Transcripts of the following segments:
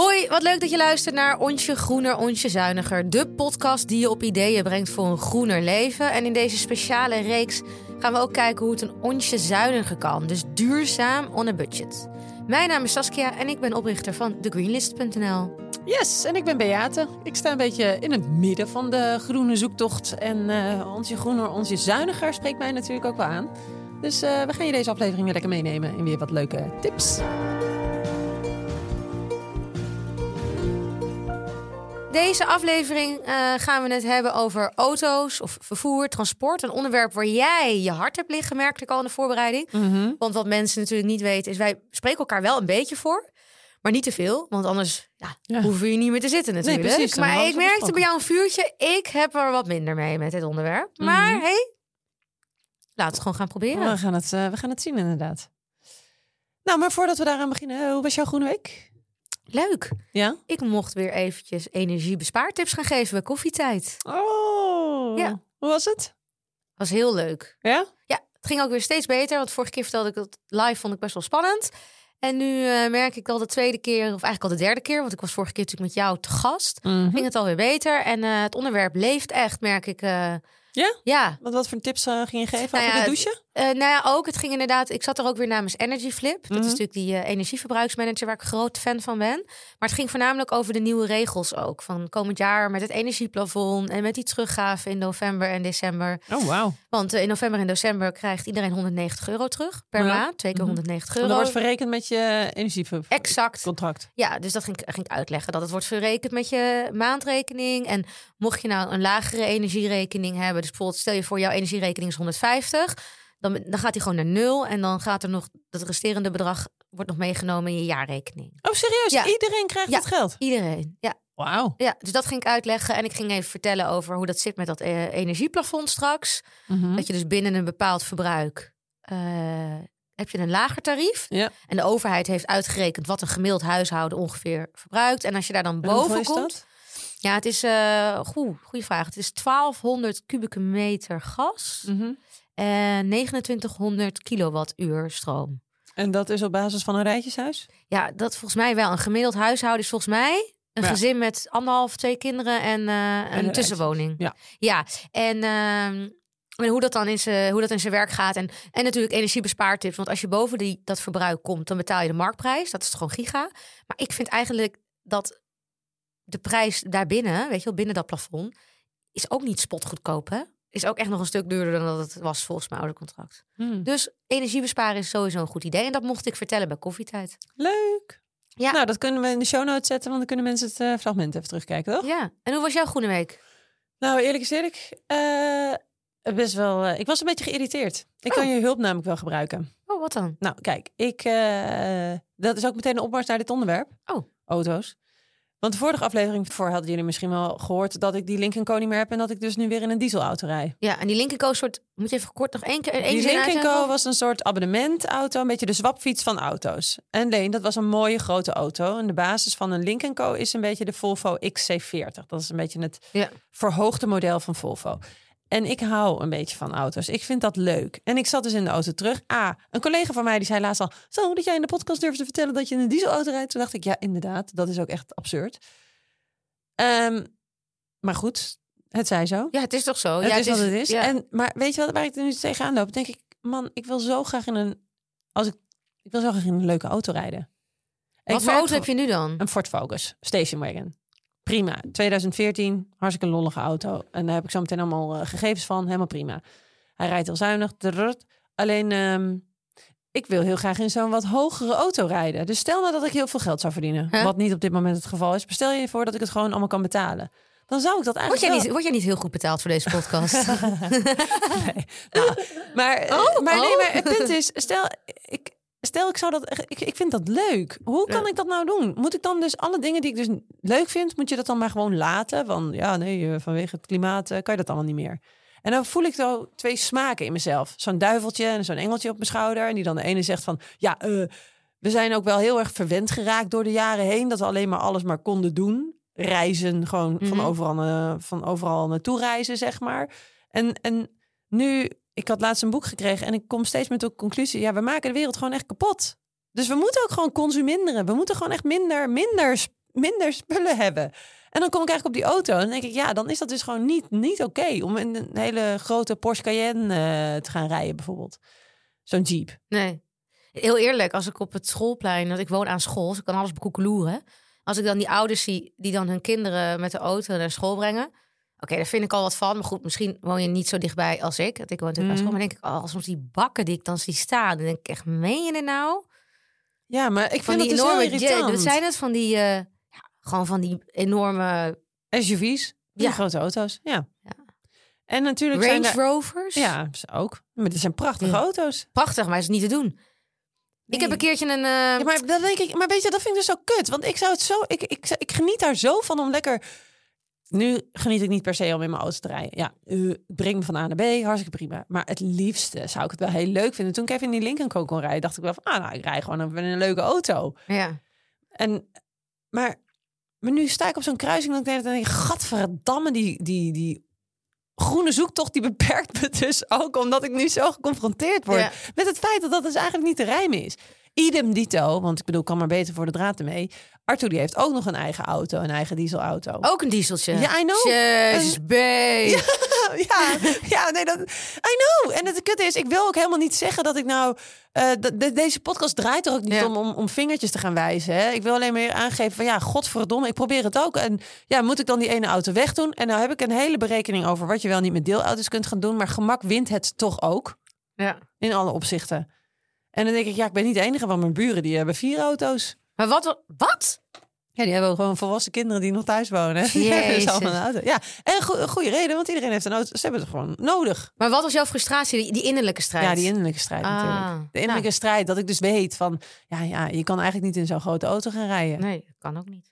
Hoi, wat leuk dat je luistert naar Onsje Groener, Onsje Zuiniger. De podcast die je op ideeën brengt voor een groener leven. En in deze speciale reeks gaan we ook kijken hoe het een onsje zuiniger kan. Dus duurzaam on a budget. Mijn naam is Saskia en ik ben oprichter van thegreenlist.nl. Yes, en ik ben Beate. Ik sta een beetje in het midden van de groene zoektocht. En uh, onsje groener, onsje zuiniger spreekt mij natuurlijk ook wel aan. Dus uh, we gaan je deze aflevering weer lekker meenemen in weer wat leuke tips. Deze aflevering uh, gaan we het hebben over auto's of vervoer, transport. Een onderwerp waar jij je hart hebt liggen, merkte ik al in de voorbereiding. Mm -hmm. Want wat mensen natuurlijk niet weten, is wij spreken elkaar wel een beetje voor. Maar niet te veel, want anders ja, ja. hoeven je niet meer te zitten natuurlijk. Nee, precies, maar ik merkte bij jou een vuurtje, ik heb er wat minder mee met dit onderwerp. Mm -hmm. Maar hey, laten we het gewoon gaan proberen. We gaan het, uh, we gaan het zien inderdaad. Nou, maar voordat we daaraan beginnen, hoe was jouw groene week? Leuk. Ja? Ik mocht weer eventjes energiebespaartips gaan geven bij koffietijd. Oh. Ja. Hoe was het? Was heel leuk. Ja? Ja, het ging ook weer steeds beter. Want vorige keer vertelde ik dat live vond ik best wel spannend. En nu uh, merk ik al de tweede keer, of eigenlijk al de derde keer, want ik was vorige keer natuurlijk met jou te gast, Mhm. mm -hmm. ging het alweer beter. En uh, het onderwerp leeft echt, merk ik. Uh, ja? Ja. Wat, wat voor tips uh, ging je geven nou over ja, de douchen? Uh, nou ja, ook. Het ging inderdaad. Ik zat er ook weer namens Energy Flip. Dat Mhm. is natuurlijk die uh, energieverbruiksmanager waar ik groot fan van ben. Maar het ging voornamelijk over de nieuwe regels ook. Van komend jaar met het energieplafond en met die teruggave in november en december. Oh, wauw. Want in november en december krijgt iedereen 190 euro terug per Ja. maand. Twee keer Mhm. 190 En euro. dat wordt verrekend met je energiecontract. Exact. Ja, dus dat ging, ging ik uitleggen. Dat het wordt verrekend met je maandrekening. En mocht je nou een lagere energierekening hebben. Dus bijvoorbeeld stel je voor jouw energierekening is 150. Dan, dan gaat die gewoon naar nul. En dan gaat er nog dat resterende bedrag wordt nog meegenomen in je jaarrekening. Oh, serieus? Ja. Iedereen krijgt Ja. dat geld? Iedereen. Ja. Wauw. ja, dus dat ging ik uitleggen. En ik ging even vertellen over hoe dat zit met dat eh, energieplafond straks. Mhm. Dat je dus binnen een bepaald verbruik. eh, heb je een lager tarief. Ja. En de overheid heeft uitgerekend wat een gemiddeld huishouden ongeveer verbruikt. En als je daar dan boven komt. Ja, het is. eh goe, goede vraag. Het is 1200 kubieke meter gas Mhm. en 2900 kilowattuur stroom. En dat is op basis van een rijtjeshuis? Ja, dat volgens mij wel. Een gemiddeld huishouden is volgens mij een Ja. gezin met anderhalf, twee kinderen en eh, een een tussenwoning. Ja. ja. En, ehm, en hoe dat dan in zijn, hoe dat in zijn werk gaat. En, en natuurlijk energiebespaartips. Want als je boven die, dat verbruik komt, dan betaal je de marktprijs. Dat is gewoon giga. Maar ik vind eigenlijk dat de prijs daarbinnen, weet je wel, binnen dat plafond, is ook niet spotgoedkoop, hè? Is ook echt nog een stuk duurder dan dat het was volgens mijn oude contract. Hmm. Dus energiebesparen is sowieso een goed idee. En dat mocht ik vertellen bij koffietijd. Leuk. Ja. Nou, dat kunnen we in de show notes zetten, want dan kunnen mensen het eh, fragment even terugkijken, toch? Ja. En hoe was jouw groene week? Nou, eerlijk is eerlijk, eh, best wel. eh, ik was een beetje geïrriteerd. Ik kan Oh. je hulp namelijk wel gebruiken. Oh, wat dan? Nou, kijk, ik, dat is ook meteen een opmars naar dit onderwerp. Oh. Auto's. Want de vorige aflevering voor hadden jullie misschien wel gehoord dat ik die Lincoln Co niet meer heb en dat ik dus nu weer in een dieselauto rij. Ja, en die Lincoln soort... Moet je even kort nog één keer... Één Die Lincoln? Co was een soort abonnementauto, een beetje de zwapfiets van auto's. En Leen, dat was een mooie grote auto. En de basis van een Lincoln Co is een beetje de Volvo XC40. Dat is een beetje het Ja. verhoogde model van Volvo. En ik hou een beetje van auto's. Ik vind dat leuk. En ik zat dus in de auto terug. Ah, een collega van mij die zei laatst al... Zo, dat jij in de podcast durft te vertellen dat je in een dieselauto rijdt. Toen dacht ik, ja, inderdaad. Dat is ook echt absurd. Ehm, maar goed, het zij zo. Ja, het is toch zo? Het ja, is wat het is. Ja. En, maar weet je wat, waar ik er nu tegenaan loop? Denk ik, man, ik wil zo graag in een... Als ik, ik wil zo graag in een leuke auto rijden. En Wat voor auto heb je nu dan? een Ford Focus, station wagon. Prima. 2014, hartstikke lollige auto. En daar heb ik zo meteen allemaal eh, gegevens van. Helemaal prima. Hij rijdt heel zuinig. drrrt. Alleen, ehm, ik wil heel graag in zo'n wat hogere auto rijden. Dus stel nou dat ik heel veel geld zou verdienen. Huh? Wat niet op dit moment het geval is. Maar stel je voor dat ik het gewoon allemaal kan betalen. Dan zou ik dat Word eigenlijk jij, wel- niet, word jij niet heel goed betaald voor deze podcast? nee. Nou, maar, eh, Oh, maar, nee, oh. maar het punt is, stel ik, stel ik zou dat, ik, ik vind dat leuk. Hoe kan Ja. ik dat nou doen? Moet ik dan dus alle dingen die ik dus leuk vind, moet je dat dan maar gewoon laten? Van ja, nee, eh, vanwege het klimaat eh, kan je dat allemaal niet meer. En dan voel ik zo twee smaken in mezelf. Zo'n duiveltje en zo'n engeltje op mijn schouder. En die dan de ene zegt van ja, eh, we zijn ook wel heel erg verwend geraakt door de jaren heen. Dat we alleen maar alles maar konden doen. Reizen, gewoon van, Mhm. overal, van overal naartoe reizen, zeg maar. En, en nu, ik had laatst een boek gekregen en ik kom steeds met de conclusie: ja, we maken de wereld gewoon echt kapot. Dus we moeten ook gewoon consuminderen. We moeten gewoon echt minder, minder, minder spullen hebben. En dan kom ik eigenlijk op die auto en dan denk ik, ja, dan is dat dus gewoon niet, niet oké om in een hele grote Porsche Cayenne eh, te gaan rijden, bijvoorbeeld. Zo'n Jeep. Nee. Heel eerlijk, als ik op het schoolplein, dat ik woon aan school, dus ik kan alles bekoekeloeren. Als ik dan die ouders zie die dan hun kinderen met de auto naar school brengen. Oké, daar vind ik al wat van. Maar goed, misschien woon je niet zo dichtbij als ik. Want ik woon natuurlijk aan school. Maar denk ik, oh, soms die bakken die ik dan zie staan. Dan denk ik echt, meen je het nou? Ja, maar ik Van vind die dat dus heel enorme, irritant. dat zijn het van die, eh, ja, gewoon van die enorme SUV's, die Ja. grote auto's. Ja. Ja. En natuurlijk zijn Range er... Rovers. Ja, ze ook. Maar dit zijn prachtige Ja. auto's. Prachtig, maar is niet te doen. Ik heb een keertje een... eh, Ja, maar dan denk ik, maar weet je, dat vind ik dus zo kut. Want ik zou het zo, ik, ik, ik geniet daar zo van om lekker. Nu geniet ik niet per se om in mijn auto te rijden. Ja, breng me van A naar B, hartstikke prima. Maar het liefste zou ik het wel heel leuk vinden. Toen ik even in die Lincoln Co kon rijden, dacht ik wel van, ah, nou, ik rij gewoon in een leuke auto. ja. En, maar, maar nu sta ik op zo'n kruising en dan denk ik, gadverdamme, die, die, die groene zoektocht die beperkt me dus ook, omdat ik nu zo geconfronteerd word Ja. met het feit dat dat dus eigenlijk niet te rijmen is. Idem dito, want ik bedoel, ik kan maar beter voor de draad ermee. Arthur die heeft ook nog een eigen auto, een eigen dieselauto. Ook een dieseltje. Ja, I know. Jezus, babe. ja, ja, nee, dat. I know. En het kutte is, ik wil ook helemaal niet zeggen dat ik nou. eh, de- de- deze podcast draait er ook niet Ja. om, om om vingertjes te gaan wijzen. Hè? Ik wil alleen maar aangeven van ja, godverdomme, ik probeer het ook. En ja, moet ik dan die ene auto wegdoen? En nou heb ik een hele berekening over wat je wel niet met deelauto's kunt gaan doen. Maar gemak wint het toch ook. Ja. In alle opzichten. En dan denk ik, ja, ik ben niet de enige van mijn buren die hebben vier auto's. Maar wat? Wat? Ja, die hebben gewoon volwassen kinderen die nog thuis wonen. Die hebben dus Jezus. allemaal een auto. Ja, en go- een goede reden, want iedereen heeft een auto. Ze hebben het gewoon nodig. Maar wat was jouw frustratie? Die, die innerlijke strijd? Ja, die innerlijke strijd Ah, natuurlijk. De innerlijke nou. strijd, dat ik dus weet van... Ja, ja, je kan eigenlijk niet in zo'n grote auto gaan rijden. Nee, dat kan ook niet.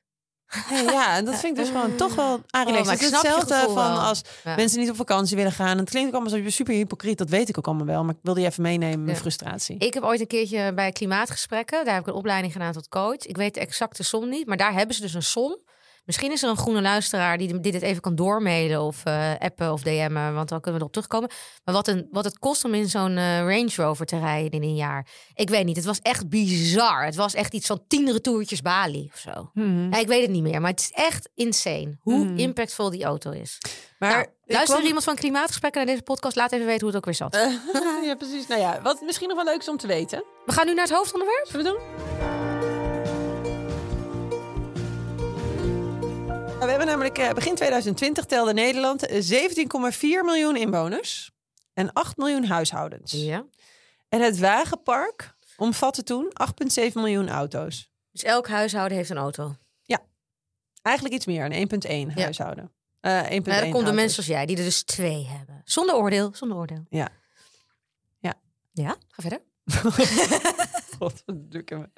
Ja, en dat vind ik dus gewoon toch wel aanrelaxed. Oh, het is hetzelfde van als Ja. mensen niet op vakantie willen gaan. En het klinkt ook allemaal zo super hypocriet, dat weet ik ook allemaal wel. Maar ik wilde je even meenemen, mijn Ja. frustratie. Ik heb ooit een keertje bij klimaatgesprekken, daar heb ik een opleiding gedaan tot coach. Ik weet de exacte som niet, maar daar hebben ze dus een som. Misschien is er een groene luisteraar die dit even kan doormailen of eh, appen of DM'en, want dan kunnen we erop terugkomen. Maar wat, een, wat het kost om in zo'n eh, Range Rover te rijden in een jaar. Ik weet niet, het was echt bizar. Het was echt iets van tien retourtjes Bali of zo. Mhm. Ja, ik weet het niet meer, maar het is echt insane hoe Mhm. impactvol die auto is. Maar Nou, luister kwam- er iemand van klimaatgesprekken naar deze podcast? Laat even weten hoe het ook weer zat. ja, precies. Nou ja, wat misschien nog wel leuk is om te weten. We gaan nu naar het hoofdonderwerp. Zullen we doen? We hebben namelijk eh, begin 2020 telde Nederland eh, 17,4 miljoen inwoners en 8 miljoen huishoudens. Ja. En het wagenpark omvatte toen 8,7 miljoen auto's. Dus elk huishouden heeft een auto. Eigenlijk iets meer, een 1,1 Ja. huishouden. Eh 1,1 Nou, dan komt de mensen als jij, die er dus twee hebben. Zonder oordeel, zonder oordeel. Ja. Ja. Ja, ga verder. God, wat we.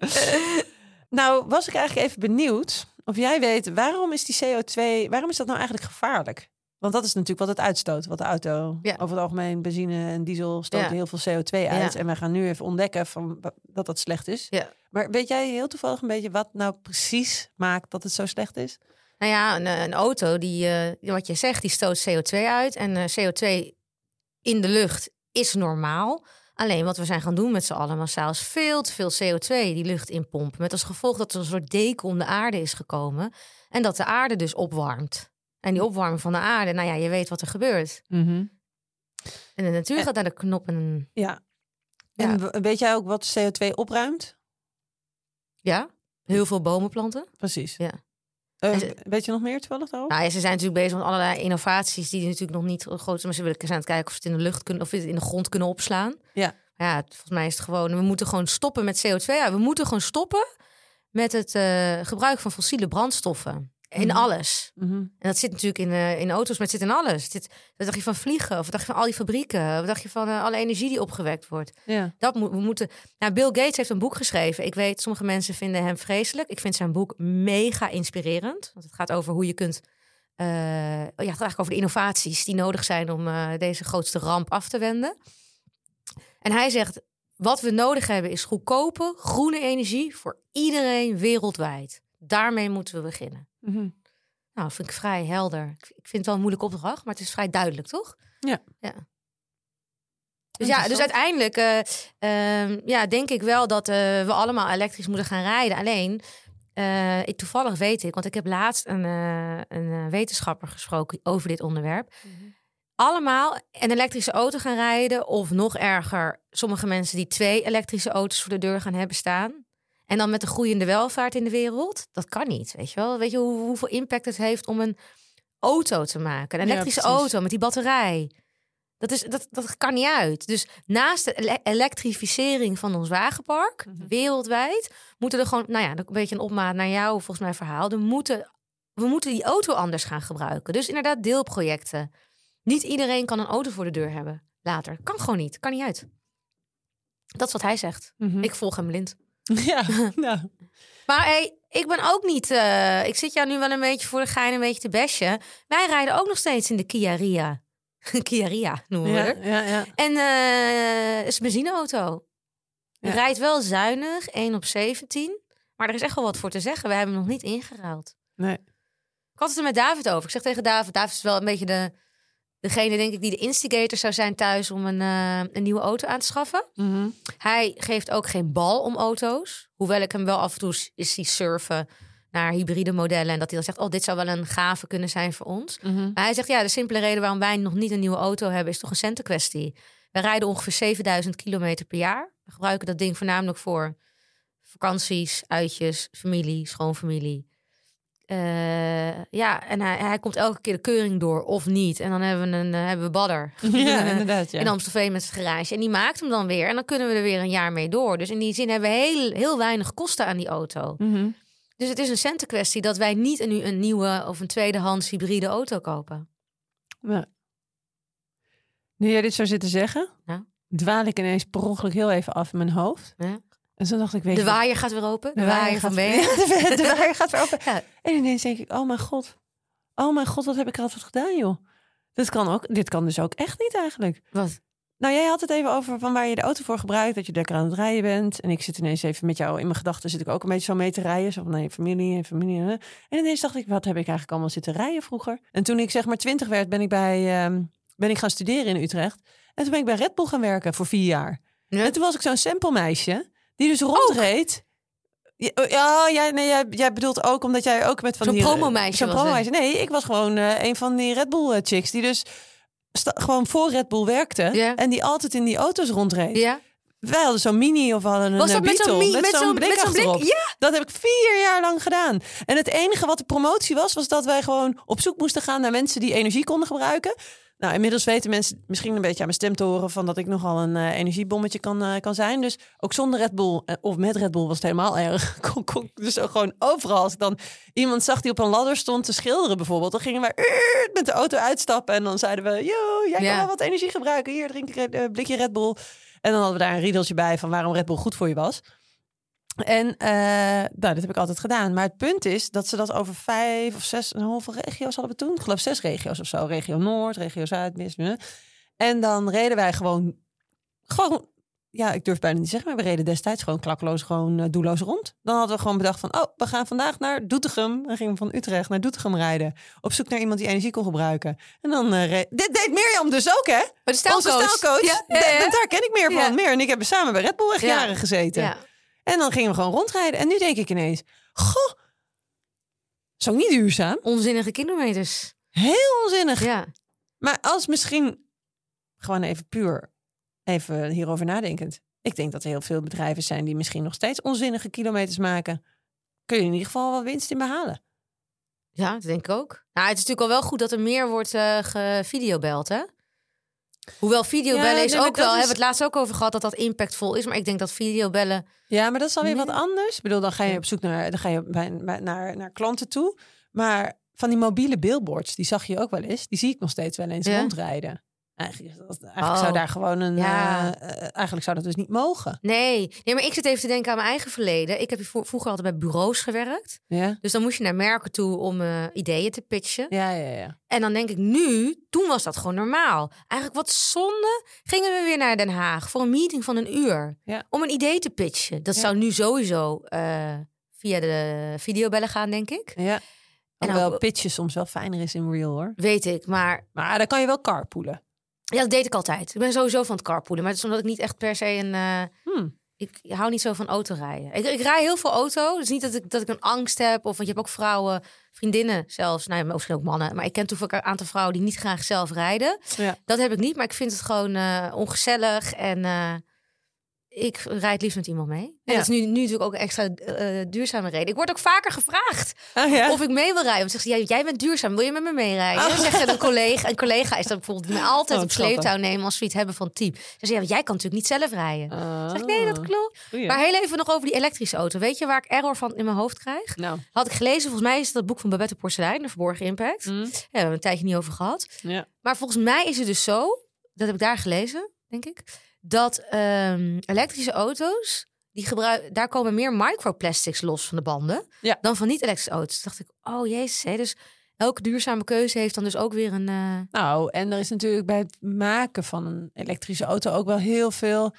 nou, was ik eigenlijk even benieuwd of jij weet waarom is die CO2, waarom is dat nou eigenlijk gevaarlijk? Want dat is natuurlijk wat het uitstoot, wat de auto Ja. over het algemeen benzine en diesel stoten Ja. heel veel CO2 uit. Ja. En we gaan nu even ontdekken van, dat dat slecht is. Maar weet jij heel toevallig een beetje wat nou precies maakt dat het zo slecht is? Nou ja, een, een auto, die, eh, wat je zegt, die stoot CO2 uit. En eh, CO2 in de lucht is normaal. Alleen wat we zijn gaan doen met z'n allen massaal is veel te veel CO2 die lucht inpompen. Met als gevolg dat er een soort deken om de aarde is gekomen. En dat de aarde dus opwarmt. En die opwarming van de aarde, nou ja, je weet wat er gebeurt. En de natuur En- gaat naar de knop en Ja. Ja. En weet jij ook wat CO2 opruimt? ja, heel veel bomen planten. Precies. Ja. Eh, ze- weet je nog meer toevallig daarover? Nou ja, ze zijn natuurlijk bezig met allerlei innovaties die natuurlijk nog niet groot zijn. Maar ze willen zijn aan het kijken of ze het in de lucht kunnen of in de grond kunnen opslaan. Ja. Ja, volgens mij is het gewoon. We moeten gewoon stoppen met CO2. Ja, we moeten gewoon stoppen met het eh, gebruik van fossiele brandstoffen. In Mhm. alles. Mhm. En dat zit natuurlijk in, eh, in auto's, maar het zit in alles. Het zit, wat dacht je van vliegen? Of wat dacht je van al die fabrieken? Wat dacht je van eh, alle energie die opgewekt wordt? Ja. Dat moet, we moeten. Nou, Bill Gates heeft een boek geschreven. Ik weet, sommige mensen vinden hem vreselijk. Ik vind zijn boek mega inspirerend. Want het gaat over hoe je kunt. eh, ja, het gaat eigenlijk over de innovaties die nodig zijn om deze grootste ramp af te wenden. En hij zegt: wat we nodig hebben is goedkope groene energie voor iedereen wereldwijd. Daarmee moeten we beginnen. Mhm. Nou, vind ik vrij helder. Ik vind het wel een moeilijke opdracht, maar het is vrij duidelijk, toch? Ja. ja. Dus ja, dus uiteindelijk eh, ehm, ja, denk ik wel dat eh, we allemaal elektrisch moeten gaan rijden. Alleen, eh, ik, toevallig weet ik, want ik heb laatst een, een wetenschapper gesproken over dit onderwerp. Allemaal een elektrische auto gaan rijden, of nog erger, sommige mensen die twee elektrische auto's voor de deur gaan hebben staan. En dan met de groeiende welvaart in de wereld. Dat kan niet, weet je wel. Weet je hoe, hoeveel impact het heeft om een auto te maken? Een elektrische auto met die batterij. Dat, is, dat, dat kan niet uit. Dus naast de ele- elektrificering van ons wagenpark, Mhm. wereldwijd, moeten er gewoon, nou ja, een beetje een opmaat naar jou, volgens mij verhaal. Er moeten, we moeten die auto anders gaan gebruiken. Dus inderdaad, deelprojecten. Niet iedereen kan een auto voor de deur hebben later. Kan gewoon niet. Kan niet uit. Dat is wat hij zegt. Mhm. Ik volg hem blind. Ja, nou. Maar hey, ik ben ook niet. eh, ik zit jou nu wel een beetje voor de gein een beetje te besje. Wij rijden ook nog steeds in de Kia Ria. Kia Ria noemen we Ja, het. ja, ja. En het is een benzineauto. Ja. Rijdt wel zuinig, 1 op 17. Maar er is echt wel wat voor te zeggen. We hebben hem nog niet ingeruild. Nee. Ik had het er met David over. Ik zeg tegen David, David is wel een beetje de, degene, denk ik, die de instigator zou zijn thuis om een, eh, een nieuwe auto aan te schaffen. Mhm. Hij geeft ook geen bal om auto's. Hoewel ik hem wel af en toe is zien surfen naar hybride modellen. En dat hij dan zegt, oh, dit zou wel een gave kunnen zijn voor ons. Mhm. Maar hij zegt, ja, de simpele reden waarom wij nog niet een nieuwe auto hebben... is toch een centenkwestie. We rijden ongeveer 7000 kilometer per jaar. We gebruiken dat ding voornamelijk voor vakanties, uitjes, familie, schoonfamilie. Eh, ja, en hij, hij komt elke keer de keuring door of niet. En dan hebben we een eh, hebben we badder. Ja, inderdaad. Ja. In Amstelveen met zijn garage. En die maakt hem dan weer. En dan kunnen we er weer een jaar mee door. Dus in die zin hebben we heel, heel weinig kosten aan die auto. Mhm. Dus het is een centenkwestie dat wij niet een, een nieuwe of een tweedehands hybride auto kopen. Ja. Nu jij dit zou zitten zeggen, Ja. dwaal ik ineens per ongeluk heel even af in mijn hoofd. Ja. En toen dacht ik, weet De wat? waaier gaat weer open. De, waaier van gaat- Been. Ja, de, de waaier gaat weer open. Ja. En ineens denk ik, oh mijn god. Oh mijn god, wat heb ik er altijd gedaan, joh. Dit kan, ook, dit kan dus ook echt niet eigenlijk. Wat? Nou, jij had het even over van waar je de auto voor gebruikt, dat je lekker aan het rijden bent. En ik zit ineens even met jou in mijn gedachten, zit ik ook een beetje zo mee te rijden. Zo van, nee, familie en familie. En ineens dacht ik, wat heb ik eigenlijk allemaal zitten rijden vroeger? En toen ik zeg maar twintig werd, ben ik, bij, ehm, ben ik gaan studeren in Utrecht. En toen ben ik bij Red Bull gaan werken voor vier jaar. Ja. En toen was ik zo'n sample meisje, die dus rondreed. Ja, oh, Ja, jij, nee, jij, jij bedoelt ook omdat jij ook met van Zo'n die... promomeisje Zo'n promomeisje. Nee, ik was gewoon eh, een van die Red Bull eh, chicks die dus gewoon voor Red Bull werkte. Ja. En die altijd in die auto's rondreed. Ja? Wij hadden zo'n mini of we hadden een Was eh, dat met zo'n mi- met zo'n blik met zo'n blik? achterop. Ja. Dat heb ik vier jaar lang gedaan. En het enige wat de promotie was, was dat wij gewoon op zoek moesten gaan naar mensen die energie konden gebruiken. Nou, inmiddels weten mensen misschien een beetje aan mijn stem te horen van dat ik nogal een eh, energiebommetje kan, eh, kan zijn. Dus ook zonder Red Bull eh, of met Red Bull was het helemaal erg. Kon, kon, dus ook gewoon overal. Als ik dan iemand zag die op een ladder stond te schilderen bijvoorbeeld, dan gingen "Uurt" met de auto uitstappen en dan zeiden we, yo, jij Ja. kan wel wat energie gebruiken. Hier, drink een eh, blikje Red Bull. En dan hadden we daar een riedeltje bij van waarom Red Bull goed voor je was. En eh, nou, dat heb ik altijd gedaan. Maar het punt is dat ze dat over vijf of zes, en hoeveel regio's hadden we toen? Ik geloof zes regio's of zo. Regio Noord, regio Zuid, mis. hè. En dan reden wij gewoon, gewoon, ja, ik durf bijna niet te zeggen, maar we reden destijds gewoon klakkeloos, gewoon eh, doelloos rond. Dan hadden we gewoon bedacht van, oh, we gaan vandaag naar Doetinchem. Dan gingen we van Utrecht naar Doetinchem rijden. Op zoek naar iemand die energie kon gebruiken. En dan reed... Dit deed Mirjam dus ook, hè? Maar de Onze stijlcoach. Ja, ja, Da- ja. Daar ken ik meer van. Meer en ik hebben samen bij Red Bull echt Ja. jaren gezeten. Ja. En dan gingen we gewoon rondrijden. En nu denk ik ineens, goh, zo niet duurzaam. Onzinnige kilometers. Heel onzinnig. Ja. Maar als misschien, gewoon even puur, even hierover nadenkend. Ik denk dat er heel veel bedrijven zijn die misschien nog steeds onzinnige kilometers maken. Kun je in ieder geval wel winst in behalen. ja, dat denk ik ook. Nou, het is natuurlijk al wel goed dat er meer wordt eh gevideobeld, hè? Hoewel videobellen Ja, is nee, ook wel, is- hebben we het laatst ook over gehad dat dat impactvol is. Maar ik denk dat videobellen Ja, maar dat is alweer Nee. wat anders. Ik bedoel, dan ga je op zoek naar, dan ga je bij, bij- naar, naar klanten toe. Maar van die mobiele billboards, die zag je ook wel eens. Die zie ik nog steeds wel eens Ja. rondrijden. Eigenlijk, eigenlijk Oh. zou daar gewoon een. Ja. eh, eh, eigenlijk zou dat dus niet mogen. Nee. nee, maar ik zit even te denken aan mijn eigen verleden. Ik heb vroeger altijd bij bureaus gewerkt. Ja, Dus dan moest je naar merken toe om eh, ideeën te pitchen. ja, ja. ja. En dan denk ik nu, toen was dat gewoon normaal. Eigenlijk wat zonde, gingen we weer naar Den Haag voor een meeting van een uur. Ja. Om een idee te pitchen. Dat Ja. zou nu sowieso via de videobellen gaan, denk ik. ja. En Hoewel pitchen soms wel fijner is in real hoor. Weet ik, maar Maar dan kan je wel carpoolen. Ja, dat deed ik altijd. Ik ben sowieso van het carpoolen. Maar het is omdat ik niet echt per se een... eh, Hmm. ik hou niet zo van autorijden. Ik, ik rij heel veel auto. Dus niet dat ik, dat ik een angst heb. Of want je hebt ook vrouwen, vriendinnen zelfs. Nou, ja, misschien ook mannen. Maar ik ken toevallig een aantal vrouwen die niet graag zelf rijden. Ja. Dat heb ik niet. Maar ik vind het gewoon eh, ongezellig. En eh, ik rijd liefst met iemand mee. En Ja. dat is nu, nu natuurlijk ook een extra eh, duurzame reden. Ik word ook vaker gevraagd Ah, ja? of ik mee wil rijden. Want zeggen ze, ja, jij bent duurzaam, wil je met me meerijden? Oh. Dan zeggen een collega, een collega is dat bijvoorbeeld die mij altijd Oh, op sleeptouw nemen als we iets hebben van team. Ze zeggen, ja, jij kan natuurlijk niet zelf rijden. Dan zeg ik, nee, dat Ah, klopt. goeie. Maar heel even nog over die elektrische auto. Weet je waar ik error van in mijn hoofd krijg? Nou, Had ik gelezen, volgens mij is het dat boek van Babette Porcelein, De Verborgen Impact. mm, Ja, we hebben een tijdje niet over gehad. ja. Maar volgens mij is het dus zo, dat heb ik daar gelezen, denk ik, dat ehm, elektrische auto's, die gebruiken, daar komen meer microplastics los van de banden Ja. dan van niet-elektrische auto's. Toen dacht ik, oh jezus, hè, dus elke duurzame keuze heeft dan dus ook weer een... eh, Nou, en er is natuurlijk bij het maken van een elektrische auto ook wel heel veel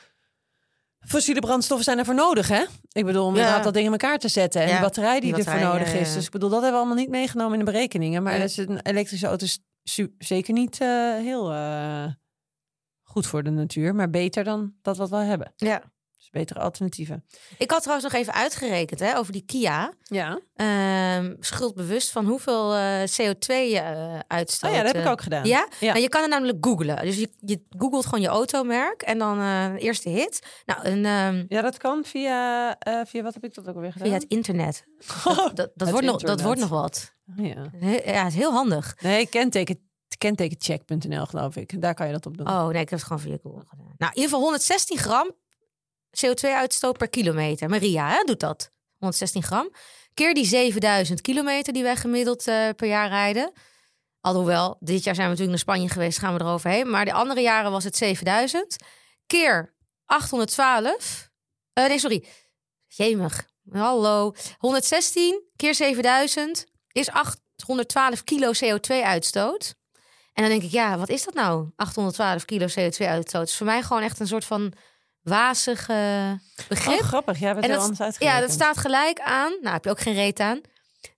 fossiele brandstoffen zijn ervoor nodig, hè? Ik bedoel, om Ja. dat ding in elkaar te zetten en Ja, de batterij die, die ervoor nodig is. Dus ik bedoel, dat hebben we allemaal niet meegenomen in de berekeningen. Maar Ja. dat is een elektrische auto is zeker niet eh, heel eh, goed voor de natuur, maar beter dan dat wat we hebben. ja. Dus betere alternatieven. Ik had trouwens nog even uitgerekend hè, over die Kia. Ja. Ehm schuldbewust van hoeveel eh, CO2 je eh, uitstoot. Oh ja, dat heb ik eh. ook gedaan. Ja? Ja. Nou, je kan het namelijk googlen. Dus je, je googelt gewoon je automerk en dan eerste hit. Nou, een, ehm, Ja, dat kan via, via wat heb ik dat ook alweer gedaan? via het internet. Oh, Dat, dat, dat het wordt, nog, dat wordt nog wat. ja. He- Ja, het is heel handig. Nee, kenteken, kentekencheck.nl geloof ik. Daar kan je dat op doen. Oh nee, ik heb het gewoon via Google gedaan. Nou, in ieder geval 116 gram CO2-uitstoot per kilometer. Maria hè, doet dat. 116 gram. Keer die 7000 kilometer die wij gemiddeld eh, per jaar rijden. Alhoewel, dit jaar zijn we natuurlijk naar Spanje geweest, gaan we eroverheen. Maar de andere jaren was het 7000. Keer 812. Eh, nee, sorry. Jemig. Hallo. 116 keer 7000 is 812 kilo CO2-uitstoot. En dan denk ik, ja, wat is dat nou? 812 kilo CO2-uitstoot. is voor mij gewoon echt een soort van wazig begrip. Oh, grappig. En heel dat- ja, dat staat gelijk aan. Nou, heb je ook geen reet aan.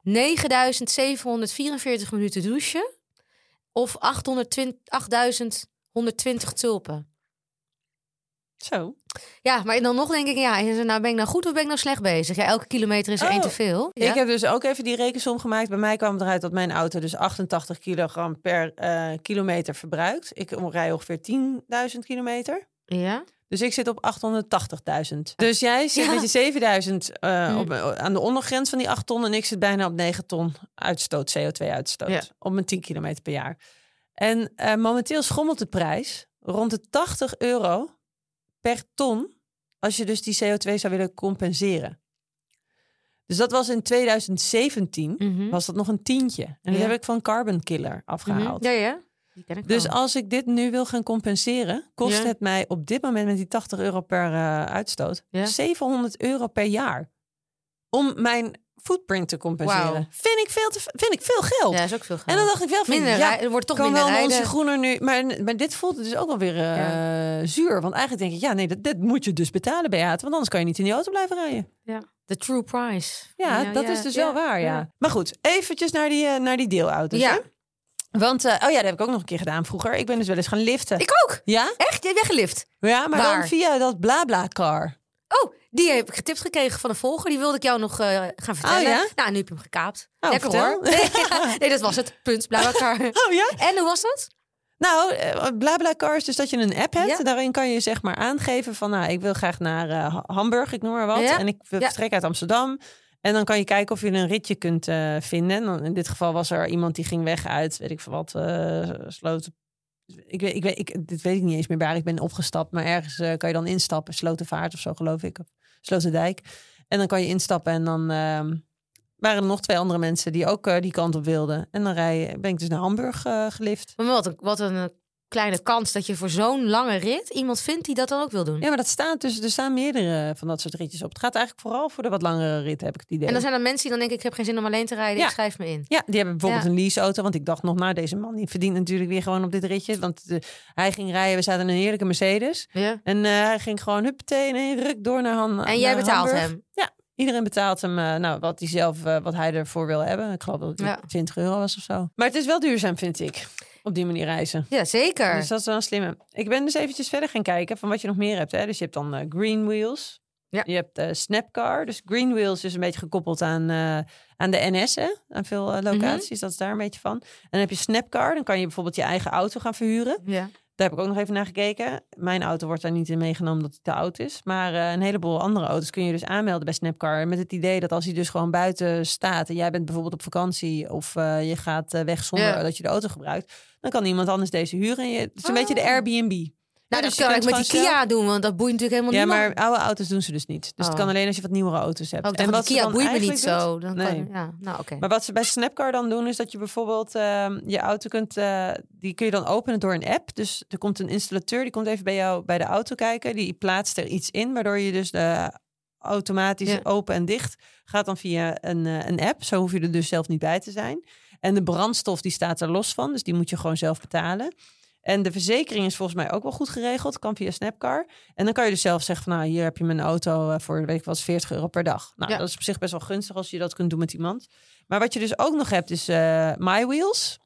9744 minuten douchen. Of 820 8120 tulpen. Zo. Ja, maar dan nog denk ik, ja, nou, ben ik nou goed of ben ik nou slecht bezig? Ja, elke kilometer is er één Oh, te veel. Ja? Ik heb dus ook even die rekensom gemaakt. Bij mij kwam het eruit dat mijn auto dus 88 kilogram per eh, kilometer verbruikt. Ik rij ongeveer 10.000 kilometer. ja? Dus ik zit op 880.000. Dus jij zit Ja. met je 7000 eh, Mm. op, aan de ondergrens van die 8 ton. En ik zit bijna op 9 ton uitstoot, CO2-uitstoot. Ja. Op mijn 10 kilometer per jaar. En eh, momenteel schommelt de prijs rond de 80 euro per ton. Als je dus die CO2 zou willen compenseren. Dus dat was in 2017. Mhm. Was dat nog een tientje. En dat Ja. heb ik van Carbon Killer Mhm. afgehaald. Ja, ja. Die ken ik Dus wel. als ik dit nu wil gaan compenseren, kost Ja. het mij op dit moment met die 80 euro per eh, uitstoot Ja. 700 euro per jaar. Om mijn footprint te compenseren. Vind ik veel te vind ik veel geld. Ja, is ook veel geld. En dan dacht ik wel van minder ja, er wordt toch kan minder wel onze groener nu. Maar, maar dit voelt dus ook wel weer eh, zuur. Want eigenlijk denk ik, ja, nee, dat, dit moet je dus betalen, Beate. Want anders kan je niet in die auto blijven rijden. Ja. The true price. Ja, dat is dus wel waar, ja. Maar goed, eventjes naar die, eh, naar die deelauto's. Ja. hè? Want, eh, oh ja, dat heb ik ook nog een keer gedaan vroeger. Ik ben dus wel eens gaan liften. Ik ook. Ja? Echt? Jij bent weggelift. Ja, maar dan via dat BlaBlaCar. Oh, die heb ik getipt gekregen van een volger. Die wilde ik jou nog eh, gaan vertellen. Oh, ja? Nou, nu heb je hem gekaapt. Oh, Lekker vertel. hoor. Nee, nee, dat was het. Punt. Blablacar. Oh ja? En hoe was dat? Nou, eh, BlaBlaCar is dus dat je een app hebt. Ja. Daarin kan je zeg maar aangeven van... nou, ik wil graag naar eh, Ha- Hamburg, ik noem maar wat. Ja. En ik wil vertrek uit Amsterdam. En dan kan je kijken of je een ritje kunt vinden. En dan, in dit geval was er iemand die ging weg uit, weet ik veel wat, eh sloten. Ik weet, ik weet, ik, dit weet ik niet eens meer waar. Ik ben opgestapt, maar ergens eh, kan je dan instappen. Slotenvaart of zo, geloof ik. Of Sloterdijk. En dan kan je instappen en dan ehm, waren er nog twee andere mensen die ook eh, die kant op wilden. En dan rij, ben ik dus naar Hamburg eh, gelift. Wat wat een kleine kans dat je voor zo'n lange rit iemand vindt die dat dan ook wil doen. Ja, maar dat staat dus, er staan meerdere van dat soort ritjes op. Het gaat eigenlijk vooral voor de wat langere rit, heb ik het idee. En dan zijn er mensen die dan denken, ik heb geen zin om alleen te rijden. Ja. Ik schrijf me in. Ja, die hebben bijvoorbeeld Ja. een leaseauto. Want ik dacht nog, nou, deze man die verdient natuurlijk weer gewoon op dit ritje. Want hij ging rijden, we zaten in een heerlijke Mercedes. Ja. En eh, hij ging gewoon huppatee in één ruk door naar Han. En jij betaalt Hamburg. hem. Iedereen betaalt hem, eh, nou, wat hij zelf, eh, wat hij ervoor wil hebben. Ik geloof dat het Ja. 20 euro was of zo. Maar het is wel duurzaam, vind ik. Op die manier reizen. Ja, zeker. Dus dat is wel een slimme. Ik ben dus eventjes verder gaan kijken van wat je nog meer hebt. Hè? Dus je hebt dan eh, Green Wheels. Ja. Je hebt eh, Snapcar. Dus Green Wheels is een beetje gekoppeld aan, eh, aan de NS. Hè? Aan veel locaties. Dat is daar een beetje van. En dan heb je Snapcar. Dan kan je bijvoorbeeld je eigen auto gaan verhuren. Ja. Daar heb ik ook nog even naar gekeken. Mijn auto wordt daar niet in meegenomen omdat het te oud is. Maar eh, een heleboel andere auto's kun je dus aanmelden bij Snapcar. Met het idee dat als hij dus gewoon buiten staat... en jij bent bijvoorbeeld op vakantie... of eh, je gaat eh, weg zonder Ja. dat je de auto gebruikt... dan kan iemand anders deze huren. En je, het is een beetje de Oh. Airbnb. Nou, dus dat je kan ik met die Kia doen, want dat boeit natuurlijk helemaal Ja, niemand. maar oude auto's doen ze dus niet. Dus het Oh. kan alleen als je wat nieuwere auto's hebt. Oh, dacht, wat Kia boeit me niet doet- zo. Dan Nee. kan, ja, nou oké. Maar wat ze bij Snapcar dan doen, is dat je bijvoorbeeld ehm, je auto kunt, eh, die kun je dan openen door een app. Dus er komt een installateur, die komt even bij jou bij de auto kijken. Die plaatst er iets in, waardoor je dus de automatisch Ja. open en dicht gaat dan via een, eh, een app. Zo hoef je er dus zelf niet bij te zijn. En de brandstof die staat er los van, dus die moet je gewoon zelf betalen. En de verzekering is volgens mij ook wel goed geregeld. Kan via Snapcar. En dan kan je dus zelf zeggen van... nou, hier heb je mijn auto eh, voor, weet ik wat, 40 euro per dag. Nou, Ja. dat is op zich best wel gunstig als je dat kunt doen met iemand. Maar wat je dus ook nog hebt is eh My Wheels.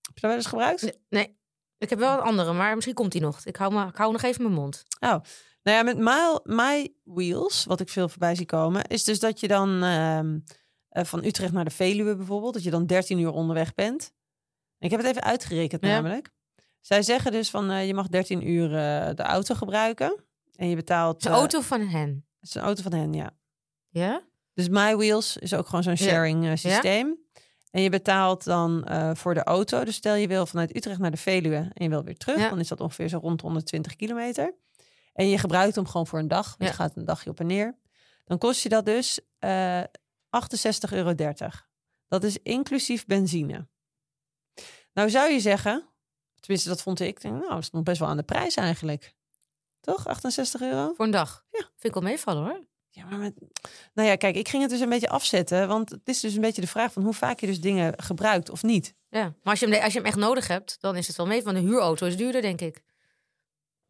Heb je dat wel eens gebruikt? Nee, nee, ik heb wel een andere, maar misschien komt die nog. Ik hou, me, ik hou nog even mijn mond. Nou ja, met My, My Wheels, wat ik veel voorbij zie komen... is dus dat je dan ehm, eh, van Utrecht naar de Veluwe bijvoorbeeld... dat je dan 13 uur onderweg bent. Ik heb het even uitgerekend Ja. namelijk. Zij zeggen dus van eh, je mag 13 uur eh, de auto gebruiken. En je betaalt... Een eh, auto van hen. Het is een auto van hen, ja. Ja? Dus My Wheels is ook gewoon zo'n sharing systeem. En je betaalt dan voor de auto. Dus stel je wil vanuit Utrecht naar de Veluwe en je wil weer terug. Ja. Dan is dat ongeveer zo rond de 120 kilometer. En je gebruikt hem gewoon voor een dag. Dus je gaat een dagje op en neer. Dan kost je dat dus eh 68,30 euro. Dat is inclusief benzine. Nou zou je zeggen, tenminste dat vond ik, nou dat is nog best wel aan de prijs eigenlijk. Toch? 68 euro? Voor een dag. Ja. Vind ik wel meevallen hoor. Ja, maar met... Nou ja, kijk, ik ging het dus een beetje afzetten. Want het is dus een beetje de vraag van hoe vaak je dus dingen gebruikt of niet. Ja. Maar als je, hem, als je hem echt nodig hebt, dan is het wel mee. Want een huurauto is duurder, denk ik.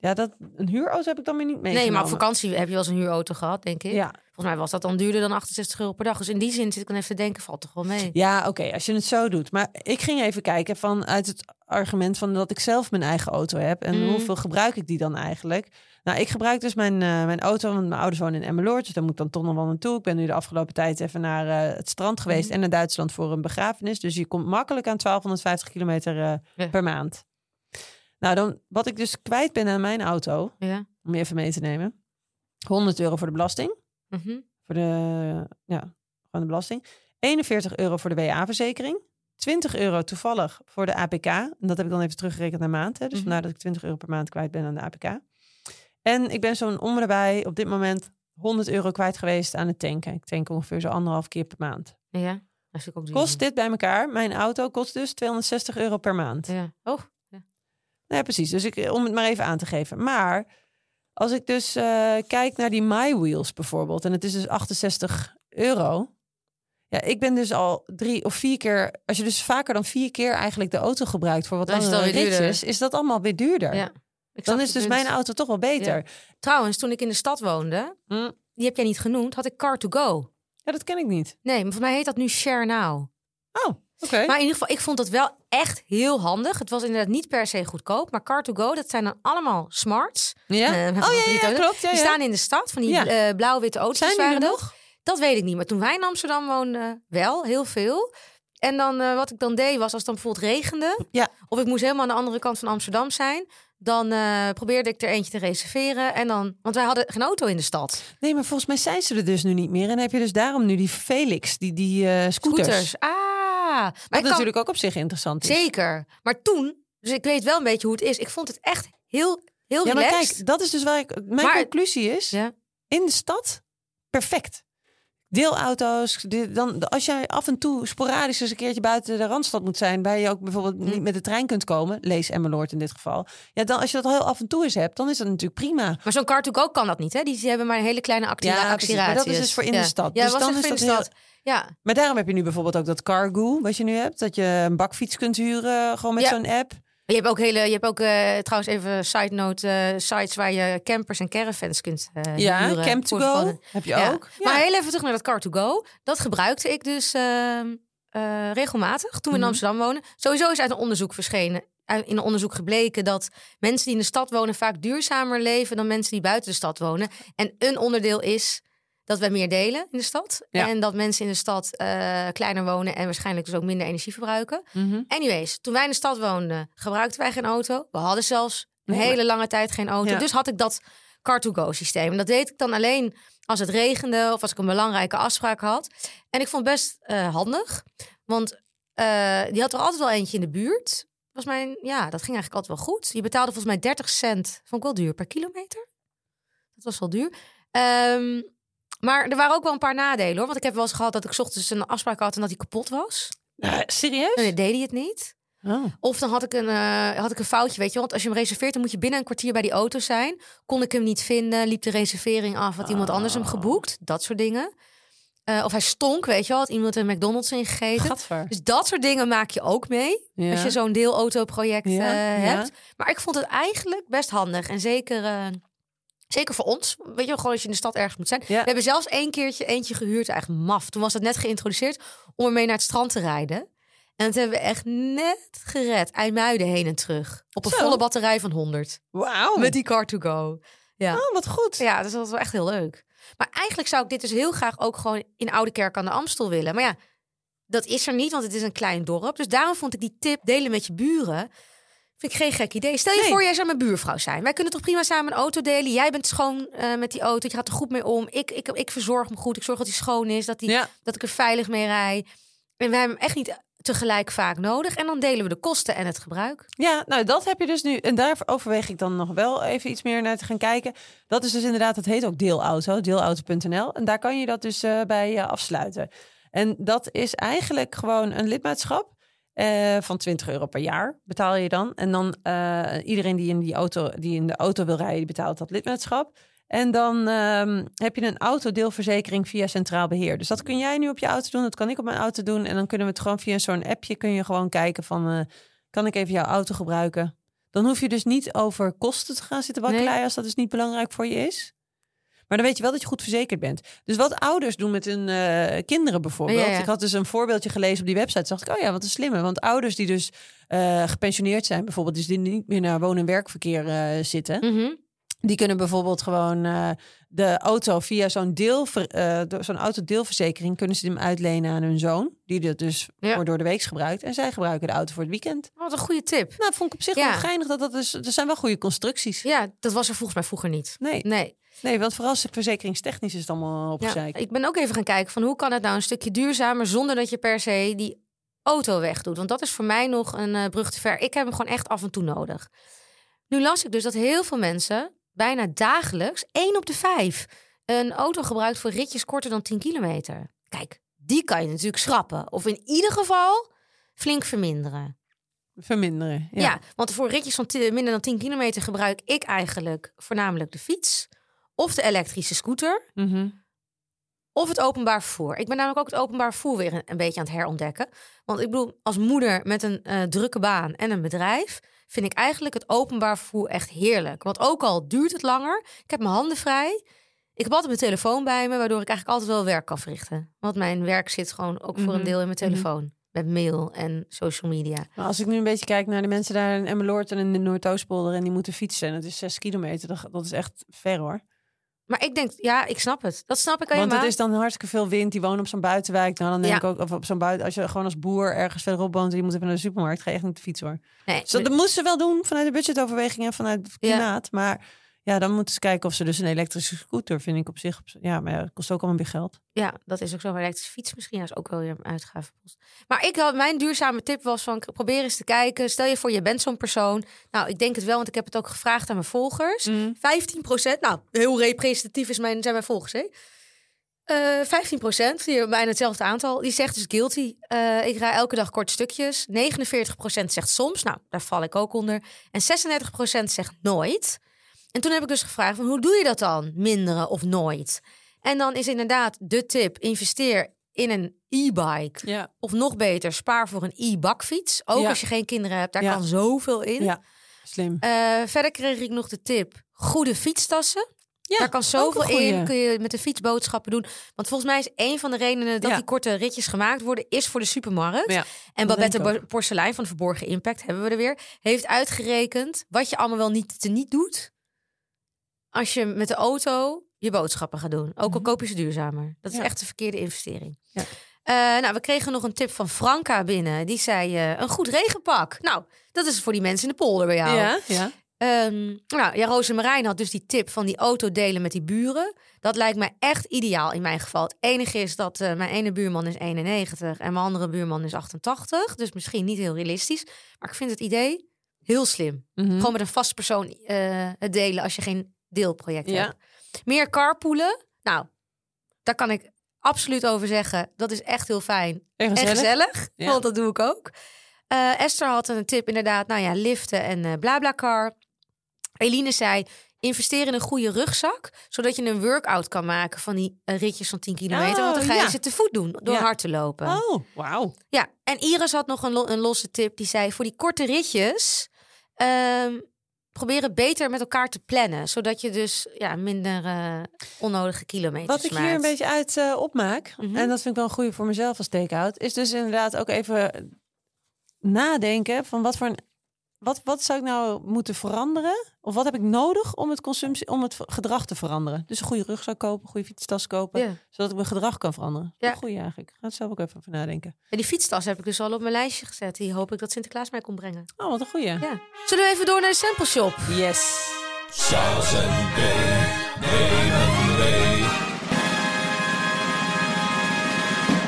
Ja, dat, een huurauto heb ik dan weer niet meegenomen. Nee, maar op vakantie heb je wel eens een huurauto gehad, denk ik. Ja, Volgens mij was dat dan duurder dan 68 euro per dag. Dus in die zin zit ik dan even te denken, valt toch wel mee. ja oké, als je het zo doet. Maar ik ging even kijken vanuit het argument van dat ik zelf mijn eigen auto heb. En Mm. hoeveel gebruik ik die dan eigenlijk? Nou, ik gebruik dus mijn, eh, mijn auto, want mijn ouders wonen in Emmeloord. Dus daar moet ik dan toch nog wel naartoe. Ik ben nu de afgelopen tijd even naar eh, het strand geweest Mhm. en naar Duitsland voor een begrafenis. Dus je komt makkelijk aan 1250 kilometer eh, Ja. per maand. Nou, dan, wat ik dus kwijt ben aan mijn auto, Ja. om je even mee te nemen. 100 euro voor de belasting. Mhm. Voor de, ja, gewoon de belasting. 41 euro voor de WA-verzekering. 20 euro toevallig voor de APK. En dat heb ik dan even teruggerekend naar maand. Hè? Dus Mhm. vandaar dat ik 20 euro per maand kwijt ben aan de APK. En ik ben zo'n om erbij op dit moment 100 euro kwijt geweest aan het tanken. Ik tank ongeveer zo anderhalf keer per maand. Ja. Ook. Kost dit bij elkaar? Mijn auto kost dus 260 euro per maand. Ja. Oh, Nee, precies. Dus ik, om het maar even aan te geven. Maar als ik dus eh, kijk naar die My Wheels bijvoorbeeld, en het is dus 68 euro. Ja, ik ben dus al drie of vier keer, als je dus vaker dan vier keer eigenlijk de auto gebruikt voor wat Dan is alweer ritjes, is dat allemaal weer duurder. ja. Dan is dus punt. mijn auto toch wel beter. Trouwens, toen ik in de stad woonde, Hm. die heb jij niet genoemd, had ik Car2Go. Ja, dat ken ik niet. Nee, maar voor mij heet dat nu Share Now. Oh, Maar in ieder geval, ik vond dat wel echt heel handig. Het was inderdaad niet per se goedkoop. Maar Car2Go, dat zijn dan allemaal smarts. Ja? Eh, oh ja, klopt. Ja, Die staan in de stad, van die eh, blauw-witte auto's Zijn waren er dat. nog? Dat weet ik niet. Maar toen wij in Amsterdam woonden, wel, heel veel. En dan, eh, wat ik dan deed, was als het dan bijvoorbeeld regende... Ja. of ik moest helemaal aan de andere kant van Amsterdam zijn... dan probeerde ik er eentje te reserveren. En dan, want wij hadden geen auto in de stad. Nee, maar volgens mij zijn ze er dus nu niet meer. En heb je dus daarom nu die Felix, die, die scooters. Scooters. Ah, maar Wat ik kan- natuurlijk ook op zich interessant is. Zeker. Maar toen, dus ik weet wel een beetje hoe het is. Ik vond het echt heel, heel Ja, maar relaxed. kijk, dat is dus waar ik... Mijn Maar- conclusie is... Ja. in de stad, perfect. Deelauto's, de- dan, als jij af en toe sporadisch eens een keertje buiten de Randstad moet zijn, waar je ook bijvoorbeeld Hm. niet met de trein kunt komen, lees Emmeloord in dit geval. Ja, dan als je dat heel af en toe eens hebt, dan is dat natuurlijk prima. Maar zo'n Car2Go kan dat niet, hè? Die hebben maar een hele kleine actie Ja. Maar dat is dus voor in de stad. Ja, Dus was dan is dat de stad. Ja, Maar daarom heb je nu bijvoorbeeld ook dat Cargo, wat je nu hebt, dat je een bakfiets kunt huren, gewoon met Ja. zo'n app. Je hebt ook hele, je hebt ook eh, trouwens even side note eh, sites waar je campers en caravans kunt eh Ja, huren. Camp to voor Go heb je Ja. ook. Ja. Maar heel even terug naar dat Car2Go. Dat gebruikte ik dus ehm, eh, regelmatig toen we in Mhm. Amsterdam wonen. Sowieso is uit een onderzoek verschenen in een onderzoek gebleken dat mensen die in de stad wonen vaak duurzamer leven dan mensen die buiten de stad wonen. En een onderdeel is dat we meer delen in de stad. Ja. En dat mensen in de stad eh, kleiner wonen en waarschijnlijk dus ook minder energie verbruiken. Mhm. Anyways, toen wij in de stad woonden, gebruikten wij geen auto. We hadden zelfs een Nee, maar- hele lange tijd geen auto. Ja. Dus had ik dat car-to-go systeem. En dat deed ik dan alleen als het regende of als ik een belangrijke afspraak had. En ik vond het best eh, handig. Want eh, die had er altijd wel eentje in de buurt. Was mijn, ja, dat ging eigenlijk altijd wel goed. Je betaalde volgens mij 30 cent, vond ik wel duur, per kilometer. Dat was wel duur. Ehm, maar er waren ook wel een paar nadelen hoor. Want ik heb wel eens gehad dat ik 's ochtends een afspraak had en dat die kapot was. Eh, serieus? En dan deed hij het niet. Oh. Of dan had ik, een, eh, had ik een foutje, weet je. Want als je hem reserveert, dan moet je binnen een kwartier bij die auto zijn. Kon ik hem niet vinden, liep de reservering af, had iemand anders hem Oh. geboekt. Dat soort dingen. Eh, of hij stonk, weet je wel, had iemand een McDonald's ingegeten. Gadver. Dus dat soort dingen maak je ook mee. Ja. Als je zo'n deelautoproject Ja, eh, ja. hebt. Maar ik vond het eigenlijk best handig. En zeker, zeker voor ons. Weet je gewoon als je in de stad ergens moet zijn. Ja. We hebben zelfs één keertje eentje gehuurd, echt maf. Toen was het net geïntroduceerd om ermee naar het strand te rijden. En dat hebben we echt net gered. IJmuiden heen en terug. Op een Zo. volle batterij van 100. Wauw. Met die car to go. Ja. Oh, wat goed. ja, dus dat was wel echt heel leuk. Maar eigenlijk zou ik dit dus heel graag ook gewoon in Oude Kerk aan de Amstel willen. Maar ja, dat is er niet, want het is een klein dorp. Dus daarom vond ik die tip delen met je buren. Vind ik geen gek idee. Stel je Nee. voor, jij zou mijn buurvrouw zijn. Wij kunnen toch prima samen een auto delen. Jij bent schoon eh, met die auto. Je gaat er goed mee om. Ik, ik, ik verzorg me goed. Ik zorg dat hij schoon is. Dat, die, Ja. dat ik er veilig mee rij. En wij hebben hem echt niet tegelijk vaak nodig. En dan delen we de kosten en het gebruik. Ja, nou dat heb je dus nu. En daar overweeg ik dan nog wel even iets meer naar te gaan kijken. Dat is dus inderdaad, dat heet ook deelauto, deelauto.nl. En daar kan je dat dus eh, bij eh, afsluiten. En dat is eigenlijk gewoon een lidmaatschap eh, van 20 euro per jaar betaal je dan. En dan eh, iedereen die in, die auto, die in de auto wil rijden, die betaalt dat lidmaatschap. En dan ehm, heb je een autodeelverzekering via Centraal Beheer. Dus dat kun jij nu op je auto doen, dat kan ik op mijn auto doen. En dan kunnen we het gewoon via zo'n appje, kun je gewoon kijken van... eh, kan ik even jouw auto gebruiken? Dan hoef je dus niet over kosten te gaan zitten wakkeleien Nee. als dat dus niet belangrijk voor je is. Maar dan weet je wel dat je goed verzekerd bent. Dus wat ouders doen met hun eh, kinderen bijvoorbeeld. Ja, ja. Ik had dus een voorbeeldje gelezen op die website. Dacht ik, oh ja, wat een slimme. Want ouders die dus eh, gepensioneerd zijn bijvoorbeeld. Dus die niet meer naar woon- en werkverkeer eh, zitten. Mhm. Die kunnen bijvoorbeeld gewoon de auto via zo'n deel, zo'n autodeelverzekering kunnen ze hem uitlenen aan hun zoon. Die dat dus Ja. voor door de week gebruikt. En zij gebruiken de auto voor het weekend. Wat een goede tip. Nou, vond ik op zich Ja. wel geinig. Dat dat is, er zijn wel goede constructies. Ja, dat was er volgens mij vroeger niet. Nee, Nee. Nee, want vooral verzekeringstechnisch is het allemaal op Ja, ik ben ook even gaan kijken van hoe kan het nou een stukje duurzamer zonder dat je per se die auto wegdoet. Want dat is voor mij nog een eh, brug te ver. Ik heb hem gewoon echt af en toe nodig. Nu las ik dus dat heel veel mensen bijna dagelijks, één op de vijf, een auto gebruikt voor ritjes korter dan 10 kilometer. Kijk, die kan je natuurlijk schrappen. Of in ieder geval flink verminderen. Verminderen. Ja, Ja. want voor ritjes van minder dan 10 kilometer gebruik ik eigenlijk voornamelijk de fiets of de elektrische scooter. Mhm. Of het openbaar vervoer. Ik ben namelijk ook het openbaar vervoer weer een, een beetje aan het herontdekken. Want ik bedoel, als moeder met een eh, drukke baan en een bedrijf... vind ik eigenlijk het openbaar vervoer echt heerlijk. Want ook al duurt het langer, ik heb mijn handen vrij. Ik heb altijd mijn telefoon bij me, waardoor ik eigenlijk altijd wel werk kan verrichten. Want mijn werk zit gewoon ook voor een Mhm, deel in mijn mhm. telefoon. Met mail en social media. Maar als ik nu een beetje kijk naar de mensen daar in Emmeloord en in de Noordoostpolder... en die moeten fietsen en het is zes kilometer, dat, dat is echt ver hoor. Maar ik denk, ja, ik snap het. Dat snap ik helemaal. Want het is dan hartstikke veel wind. Die wonen op zo'n buitenwijk. Nou, dan denk Ja. ik ook of op zo'n buiten. Als je gewoon als boer ergens verderop woont en je moet even naar de supermarkt, ga je echt niet de fiets hoor. Nee, Dus dat, dat moeten ze wel doen vanuit de budgetoverweging en vanuit het Ja. klimaat. Maar ja, dan moeten ze kijken of ze dus een elektrische scooter vind ik op zich. Ja, maar ja, dat kost ook allemaal weer geld. Ja, dat is ook zo. Maar elektrische fiets misschien is ook wel weer een uitgavenpost. Maar ik had, mijn duurzame tip was van probeer eens te kijken. Stel je voor, je bent zo'n persoon. Nou, ik denk het wel, want ik heb het ook gevraagd aan mijn volgers. 15% nou, heel representatief is mijn, zijn mijn volgers, hè? Eh 15% die bijna hetzelfde aantal, die zegt dus guilty. Eh, ik rij elke dag kort stukjes. 49% zegt soms, nou, daar val ik ook onder. En 36% zegt nooit. En toen heb ik dus gevraagd, van, hoe doe je dat dan? Minderen of nooit? En dan is inderdaad de tip, investeer in een e-bike. Ja. Of nog beter, spaar voor een e-bakfiets. Ook Ja. als je geen kinderen hebt, daar Ja. kan zoveel in. ja, slim. Eh, verder kreeg ik nog de tip, goede fietstassen. Ja, Daar kan zoveel in. Kun je met de fiets boodschappen doen. Want volgens mij is een van de redenen dat Ja. die korte ritjes gemaakt worden, is voor de supermarkt. Ja, en Babette Porselein van de Verborgen Impact, hebben we er weer, heeft uitgerekend wat je allemaal wel niet te niet doet. Als je met de auto je boodschappen gaat doen. Ook al Mhm. koop je ze duurzamer. Dat is Ja. echt een verkeerde investering. Ja. Eh, nou, we kregen nog een tip van Franka binnen. Die zei, eh, een goed regenpak. Nou, dat is voor die mensen in de polder bij jou. ja, ja. Ehm, nou, ja, Roos en Marijn had dus die tip van die auto delen met die buren. Dat lijkt mij echt ideaal in mijn geval. Het enige is dat eh, mijn ene buurman is 91 en mijn andere buurman is 88. Dus misschien niet heel realistisch. Maar ik vind het idee heel slim. Mhm. Gewoon met een vast persoon het delen als je geen deelproject Ja. hebt. Meer carpoolen. Nou, daar kan ik absoluut over zeggen. Dat is echt heel fijn. En En gezellig. Ja. want dat doe ik ook. Eh, Esther had een tip inderdaad, nou ja, liften en eh BlaBlaCar. Eline zei, investeer in een goede rugzak, zodat je een workout kan maken van die eh, ritjes van 10 kilometer. want dan ga je Oh, ja. ze te voet doen, door Ja. hard te lopen. Oh, wauw. Ja, en Iris had nog een, lo- een losse tip. Die zei, voor die korte ritjes, ehm, probeer het beter met elkaar te plannen. Zodat je dus ja, minder eh, onnodige kilometers Wat ik maakt. hier een beetje uit eh, opmaak, Mhm. en dat vind ik wel een goede voor mezelf als take-out, is dus inderdaad ook even nadenken van wat voor een, wat, wat zou ik nou moeten veranderen? Of wat heb ik nodig om het consumptie, om het gedrag te veranderen? Dus een goede rugzak kopen, een goede fietstas kopen, Ja. zodat ik mijn gedrag kan veranderen. Ja. Goeie eigenlijk. Ik ga het zelf ook even over nadenken. Ja, die fietstas heb ik dus al op mijn lijstje gezet. Die hoop ik dat Sinterklaas mij komt brengen. Oh, wat een goeie. Ja. Zullen we even door naar de sample shop? Yes. Charles en B nemen mee.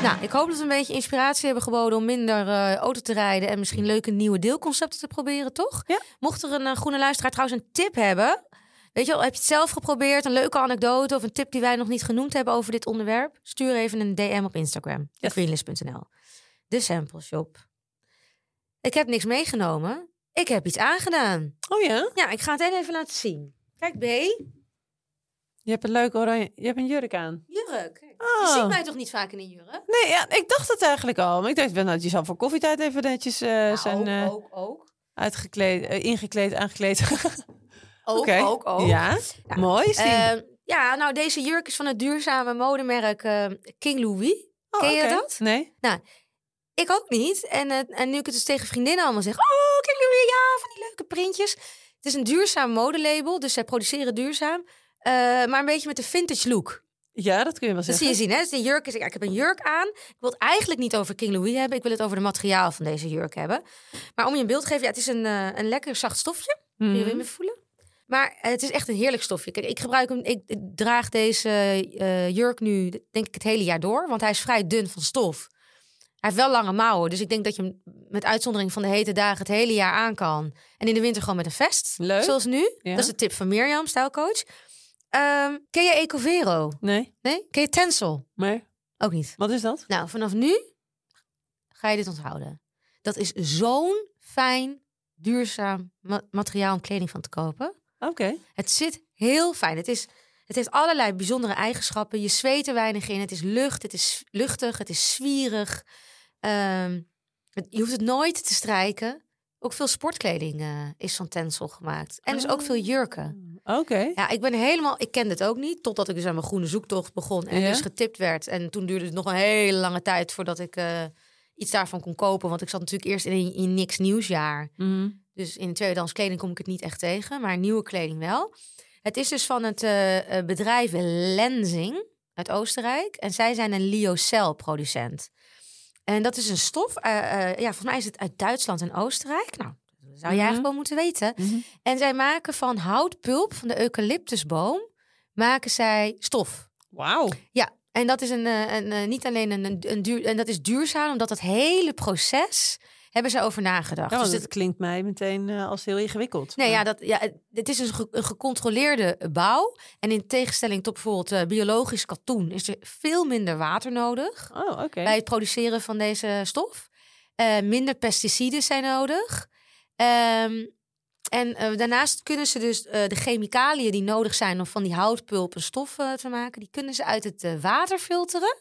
Nou, ik hoop dat we een beetje inspiratie hebben geboden om minder eh, auto te rijden en misschien leuke nieuwe deelconcepten te proberen, toch? Ja. Mocht er een eh, groene luisteraar trouwens een tip hebben, weet je wel, heb je het zelf geprobeerd, een leuke anekdote of een tip die wij nog niet genoemd hebben over dit onderwerp? Stuur even een DM op Instagram, Yes. greenlist.nl. De sample shop. Ik heb niks meegenomen. Ik heb iets aangedaan. Oh ja? Ja, ik ga het even laten zien. Kijk, B. Je hebt een leuke oranje, je hebt een jurk aan. Jurk. Je Oh. ziet mij toch niet vaak in een jurk? Nee, ja, ik dacht het eigenlijk al. Maar ik dacht, wel, nou, je zal voor koffietijd even netjes Nou, zijn eh, ook, ook. uitgekleed, eh, ingekleed, aangekleed. Ook, ook, ook. Ja, Ja. mooi. Ehm, ja, nou, deze jurk is van het duurzame modemerk eh, King Louis. Oh, ken je dat? Nee. Ik ook niet. En, en nu ik het dus tegen vriendinnen allemaal zeg... Oh, King Louis, ja, van die leuke printjes. Het is een duurzaam modelabel, dus zij produceren duurzaam. Eh, maar een beetje met de vintage look. Ja, dat kun je wel Dat zeggen. zie je zien, hè? Dus jurk is... ik heb een jurk aan. Ik wil het eigenlijk niet over King Louis hebben. Ik wil het over de materiaal van deze jurk hebben. Maar om je een beeld te geven... Ja, het is een, eh, een lekker zacht stofje. Kun je Mhm. hem even voelen? Maar het is echt een heerlijk stofje. Kijk, ik gebruik hem. Ik draag deze eh, jurk nu, denk ik, het hele jaar door. Want hij is vrij dun van stof. Hij heeft wel lange mouwen. Dus ik denk dat je hem met uitzondering van de hete dagen het hele jaar aan kan. En in de winter gewoon met een vest. Leuk. Zoals nu. Ja. Dat is de tip van Mirjam, stijlcoach. Ehm, ken je Ecovero? Nee, Nee? Ken je Tencel? maar Ook niet. wat is dat? Nou, vanaf nu ga je dit onthouden. Dat is zo'n fijn, duurzaam ma- materiaal om kleding van te kopen. Oké. Het zit heel fijn. Het, is, het heeft allerlei bijzondere eigenschappen. Je zweet er weinig in. Het is lucht, het is luchtig, het is zwierig. Ehm, je hoeft het nooit te strijken. Ook veel sportkleding eh, is van Tencel gemaakt. En dus ook veel jurken. Oké. Ja, ik ben helemaal... Ik kende het ook niet. Totdat ik dus aan mijn groene zoektocht begon. En Ja? dus getipt werd. En toen duurde het nog een hele lange tijd voordat ik eh, iets daarvan kon kopen. Want ik zat natuurlijk eerst in een in niks nieuwsjaar. Mhm. Dus in tweedehands kleding kom ik het niet echt tegen, maar nieuwe kleding wel. Het is dus van het eh, bedrijf Lenzing uit Oostenrijk. En zij zijn een Lyocell-producent. En dat is een stof, eh, eh, ja, volgens mij is het uit Duitsland en Oostenrijk. Nou, dat zou je Mhm. eigenlijk wel moeten weten. Mhm. En zij maken van houtpulp van de eucalyptusboom, maken zij stof. Wauw. Ja, en dat is een, eh, een, eh, niet alleen een, een, een duur, en dat is duurzaam, omdat het hele proces hebben ze over nagedacht. Ja, dus het klinkt mij meteen eh, als heel ingewikkeld. Nee, ja, dat, ja, het- is een, ge- een gecontroleerde bouw. En in tegenstelling tot bijvoorbeeld eh, biologisch katoen... is er veel minder water nodig Oh, oké. bij het produceren van deze stof. Eh, minder pesticiden zijn nodig. Ehm, en daarnaast kunnen ze dus de chemicaliën die nodig zijn... om van die houtpulp een stof te maken... die kunnen ze uit het water filteren.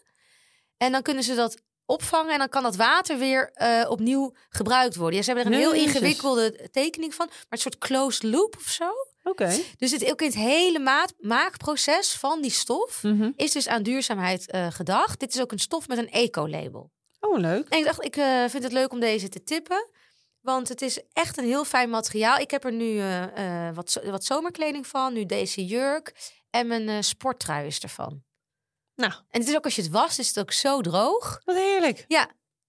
En dan kunnen ze dat opvangen en dan kan dat water weer eh, opnieuw gebruikt worden. Ja, ze hebben er een heel ingewikkelde tekening van, maar een soort closed loop of zo. Oké. Dus het, ook in het hele maat, maakproces van die stof Mhm. is dus aan duurzaamheid eh, gedacht. Dit is ook een stof met een eco-label. Oh, leuk. En ik dacht, ik eh, vind het leuk om deze te tippen. Want het is echt een heel fijn materiaal. Ik heb er nu wat, wat zomerkleding van. Nu deze jurk. En mijn sporttrui is ervan. Nou, En het is ook als je het wast, is het ook zo droog. wat heerlijk.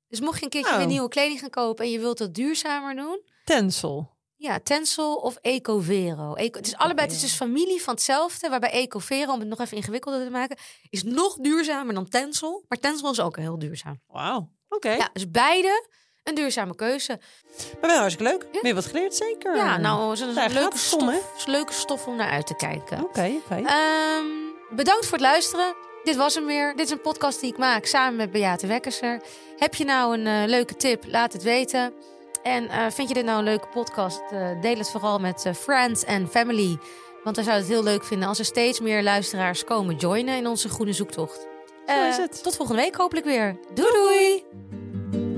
Dus mocht je een keertje Oh. weer nieuwe kleding gaan kopen... en je wilt het duurzamer doen... Tensel. Ja, Tencel of Ecovero. Eco, het is allebei, het is dus familie van hetzelfde. Waarbij Ecovero, om het nog even ingewikkelder te maken... is nog duurzamer dan Tencel. Maar Tencel is ook heel duurzaam. Wauw. Oké. Ja, dus beide een duurzame keuze. Maar wel hartstikke leuk. Weer wat geleerd, zeker. Ja, nou, leuke, gaat het om, hè? stof, is leuke stof om naar uit te kijken. Oké, oké. Ehm, bedankt voor het luisteren. Dit was hem weer. Dit is een podcast die ik maak samen met Beate Wekkerser. Heb je nou een eh, leuke tip? Laat het weten. En eh, vind je dit nou een leuke podcast? Eh, deel het vooral met friends en family. Want wij zouden het heel leuk vinden als er steeds meer luisteraars komen joinen in onze groene zoektocht. Zo is het. Tot volgende week hopelijk weer. Doei doei!